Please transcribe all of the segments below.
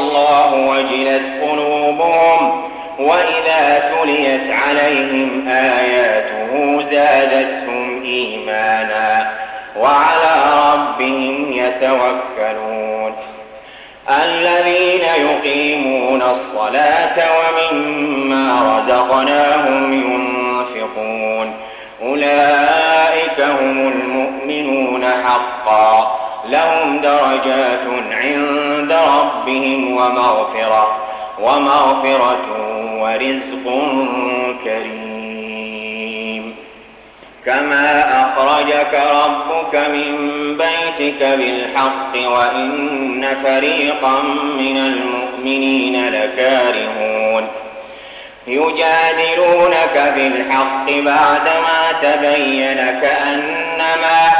الله وجلت قلوبهم وإذا تليت عليهم آياته زادتهم إيمانا وعلى ربهم يتوكلون الذين يقيمون الصلاة ومما رزقناهم ينفقون أولئك هم المؤمنون حقا لهم درجات عند ربهم ومغفرة ومغفرة ورزق كريم. كما أخرجك ربك من بيتك بالحق وإن فريقا من المؤمنين لكارهون. يجادلونك بالحق بعدما تبين كأنما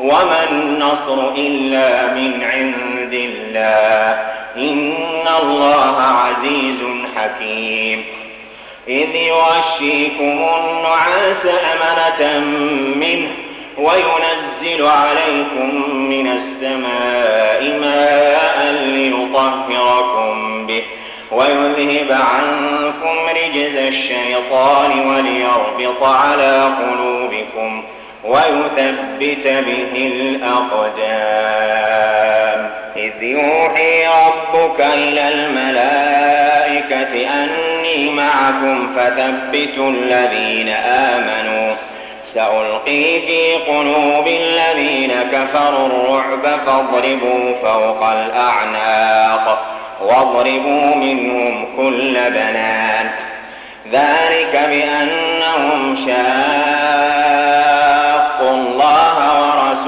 وما النصر إلا من عند الله. إن الله عزيز حكيم. إذ يغشيكم النعاس أمنة منه وينزل عليكم من السماء ماء ليطهركم به ويذهب عنكم رجز الشيطان وليربط على قلوبكم ويثبت به الأقدام. إذ يوحي ربك إلى الملائكة أني معكم فثبتوا الذين آمنوا. سألقي في قلوب الذين كفروا الرعب فاضربوا فوق الأعناق واضربوا منهم كل بنان. ذلك بأنهم الله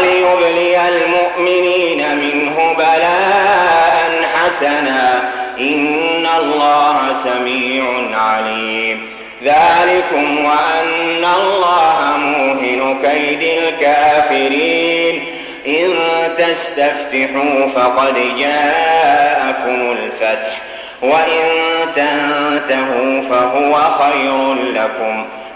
وليبلي المؤمنين منه بلاء حسنا. إن الله سميع عليم. ذلكم وأن الله موهن كيد الكافرين. إن تستفتحوا فقد جاءكم الفتح. وإن تنتهوا فهو خير لكم.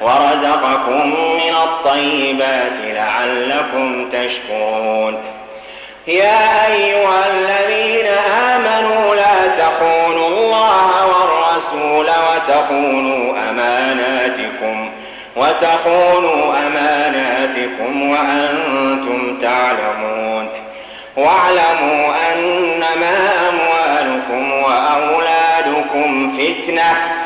ورزقكم من الطيبات لعلكم تشكرون. يا أيها الذين آمنوا لا تخونوا الله والرسول وتخونوا أماناتكم وتخونوا أماناتكم وأنتم تعلمون. واعلموا أنما أموالكم وأولادكم فتنة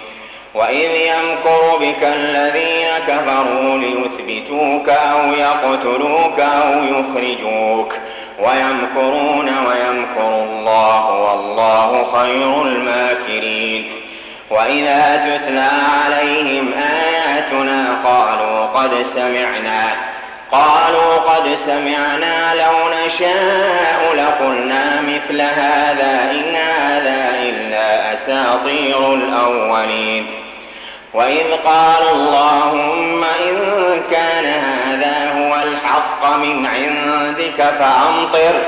وإذ يمكر بك الذين كفروا ليثبتوك أو يقتلوك أو يخرجوك ويمكرون ويمكر الله والله خير الماكرين وإذا تتلى عليهم آياتنا قالوا قد سمعنا قالوا قد سمعنا لو نشاء لقلنا مثل هذا إن هذا إلا أساطير الأولين. وإذ قالوا اللهم إن كان هذا هو الحق من عندك فأمطر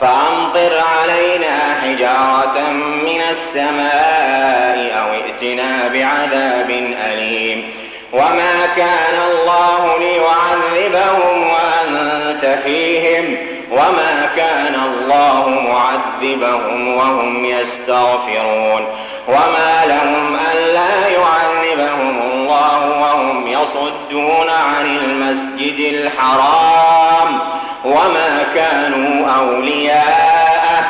فأمطر علينا حجارة من السماء أو ائتنا بعذاب أليم. وما كان الله ليعذبهم فيهم وما كان الله معذبهم وهم يستغفرون وما لهم ألا يعذبهم الله وهم يصدون عن المسجد الحرام وما كانوا أولياءه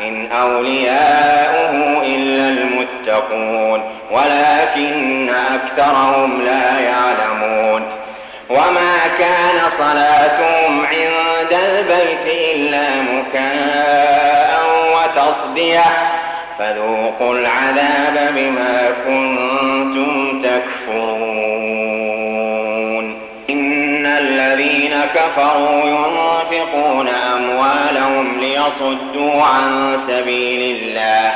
إن أولياؤه إلا المتقون ولكن أكثرهم لا يعلمون وما كان صلاتهم عند البيت إلا مكاء وتصدية. فذوقوا العذاب بما كنتم تكفرون. إن الذين كفروا ينفقون أموالهم ليصدوا عن سبيل الله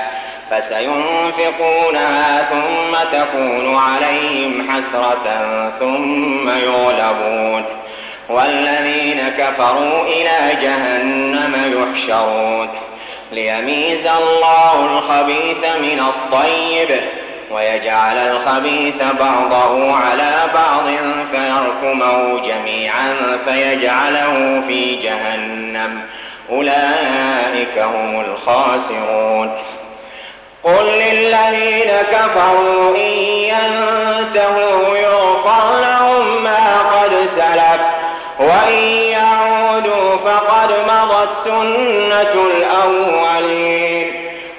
فسينفقونها ثم تكون عليهم حسرة ثم يغلبون. والذين كفروا إلى جهنم يحشرون. ليميز الله الخبيث من الطيب ويجعل الخبيث بعضه على بعض فيركمه جميعا فيجعله في جهنم. أولئك هم الخاسرون. قل للذين كفروا إن ينتهوا يغفر لهم ما قد سلف مضت سنة الأولين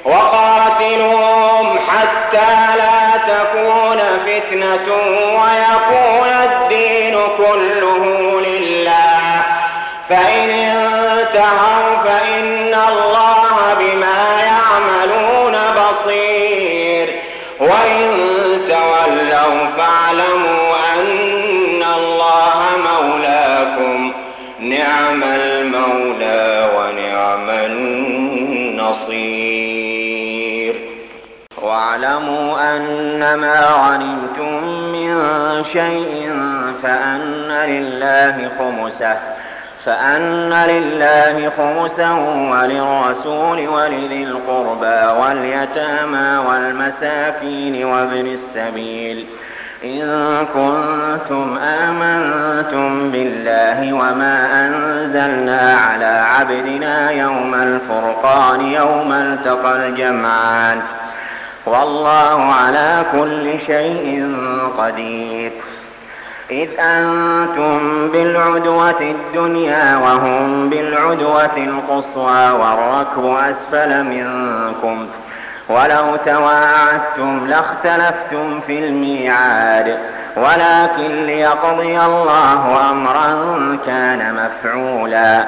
وقاتلوهم حتى لا تكون فتنة ويكون الدين كله لله. فإن انتهوا فإن واعلموا أن ما غنمتم من شيء فأن لله خمسة فأن لله خمسا وللرسول ولذي القربى واليتامى والمساكين وابن السبيل. إن كنتم آمنتم بالله وما أنزلنا على عبدنا يوم الفرقان يوم التقى الجمعان. والله على كل شيء قدير. إذ أنتم بالعدوة الدنيا وهم بالعدوة القصوى والركب أسفل منكم. ولو تواعدتم لاختلفتم في الميعاد. ولكن ليقضي الله أمرا كان مفعولا.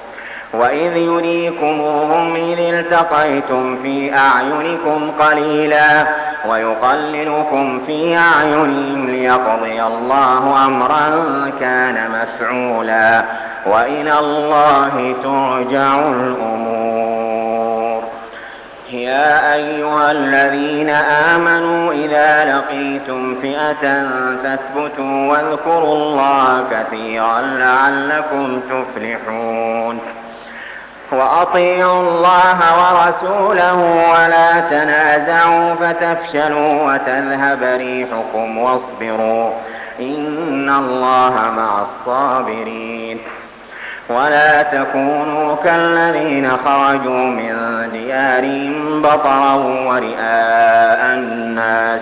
وإذ يريكموهم إذ التقيتم في أعينكم قليلا ويقللكم في أعينهم ليقضي الله أمرا كان مفعولا وإلى الله ترجع الأمور. يا أيها الذين آمنوا إذا لقيتم فئة فاثبتوا واذكروا الله كثيرا لعلكم تفلحون. وأطيعوا الله ورسوله ولا تنازعوا فتفشلوا وتذهب ريحكم واصبروا إن الله مع الصابرين. ولا تكونوا كالذين خرجوا من ديارهم بطرا ورئاء الناس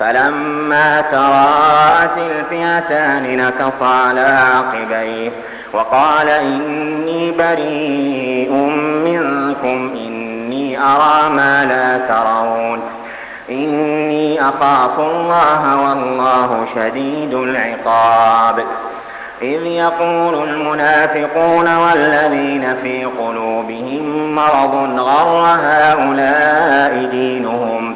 فلما تراءت الفئتان نكص على عقبيه وقال إني بريء منكم إني أرى ما لا ترون. إني أخاف الله والله شديد العقاب. إذ يقول المنافقون والذين في قلوبهم مرض غر هؤلاء دينهم.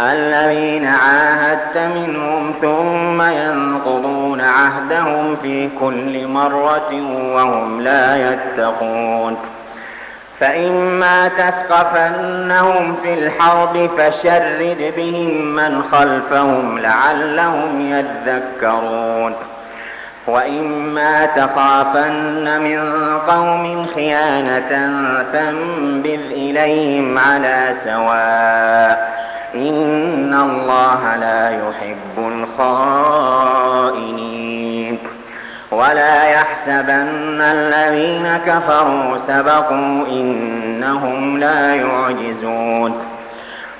الذين عاهدت منهم ثم ينقضون عهدهم في كل مرة وهم لا يتقون. فإما تثقفنهم في الحرب فشرد بهم من خلفهم لعلهم يذكرون. وإما تخافن من قوم خيانة فانبذ إليهم على سواء إن الله لا يحب الخائنين ولا يحسبن الذين كفروا سبقوا إنهم لا يعجزون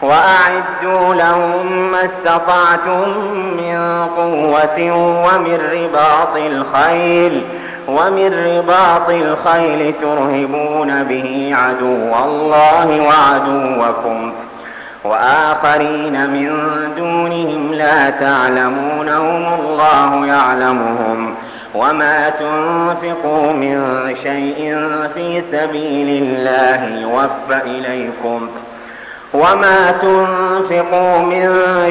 وأعدوا لهم ما استطعتم من قوة ومن رباط الخيل ومن رباط الخيل ترهبون به عدو الله وعدوكم وآخرين من دونهم لا تعلمونهم الله يعلمهم وما تنفقوا من شيء في سبيل الله يوفى إليكم وما تنفقوا من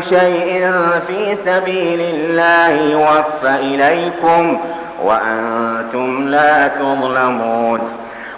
شيء في سبيل الله يوفى إليكم وأنتم لا تظلمون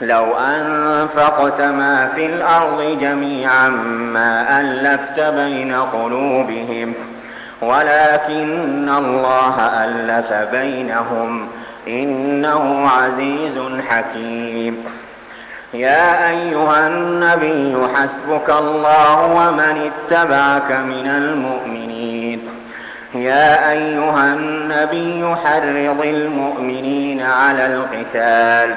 لو أنفقت ما في الأرض جميعا ما ألفت بين قلوبهم ولكن الله ألف بينهم إنه عزيز حكيم. يا أيها النبي حسبك الله ومن اتبعك من المؤمنين. يا أيها النبي حرض المؤمنين على القتال.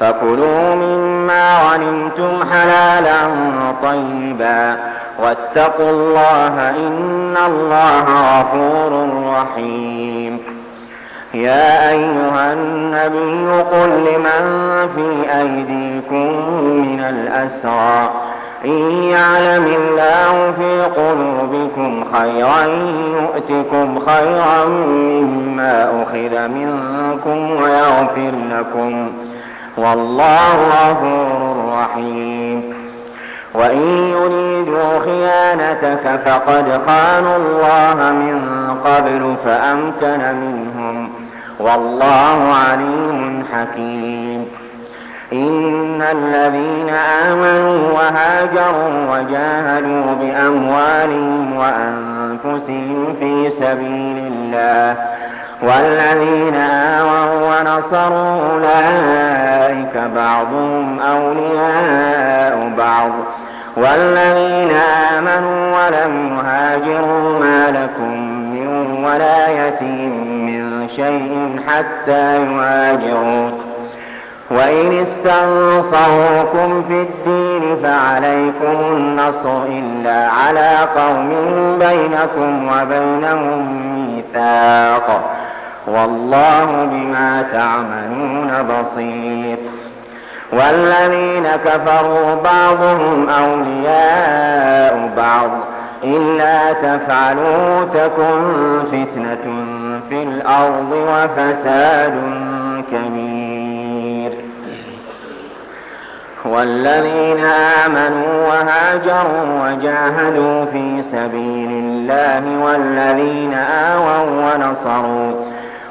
فكلوا مما غنمتم حلالا طيبا واتقوا الله إن الله غفور رحيم. يا أيها النبي قل لمن في أيديكم من الأسرى إن يعلم الله في قلوبكم خيرا يؤتكم خيرا مما أخذ منكم ويغفر لكم والله غفور رحيم. وإن يريدوا خيانتك فقد خانوا الله من قبل فأمكن منهم. والله عليم حكيم. إن الذين آمنوا وهاجروا وجاهدوا بأموالهم وأنفسهم في سبيل الله والذين آووا ونصروا أولئك بعضهم أولياء بعض. والذين آمنوا ولم يهاجروا ما لكم من ولايتهم من شيء حتى يهاجروا وإن استنصروكم في الدين فعليكم النصر إلا على قوم بينكم وبينهم ميثاق. والله بما تعملون بصير. والذين كفروا بعضهم أولياء بعض. إلا تفعلوا تكن فتنة في الأرض وفساد كبير. والذين آمنوا وهاجروا وجاهدوا في سبيل الله والذين آووا ونصروا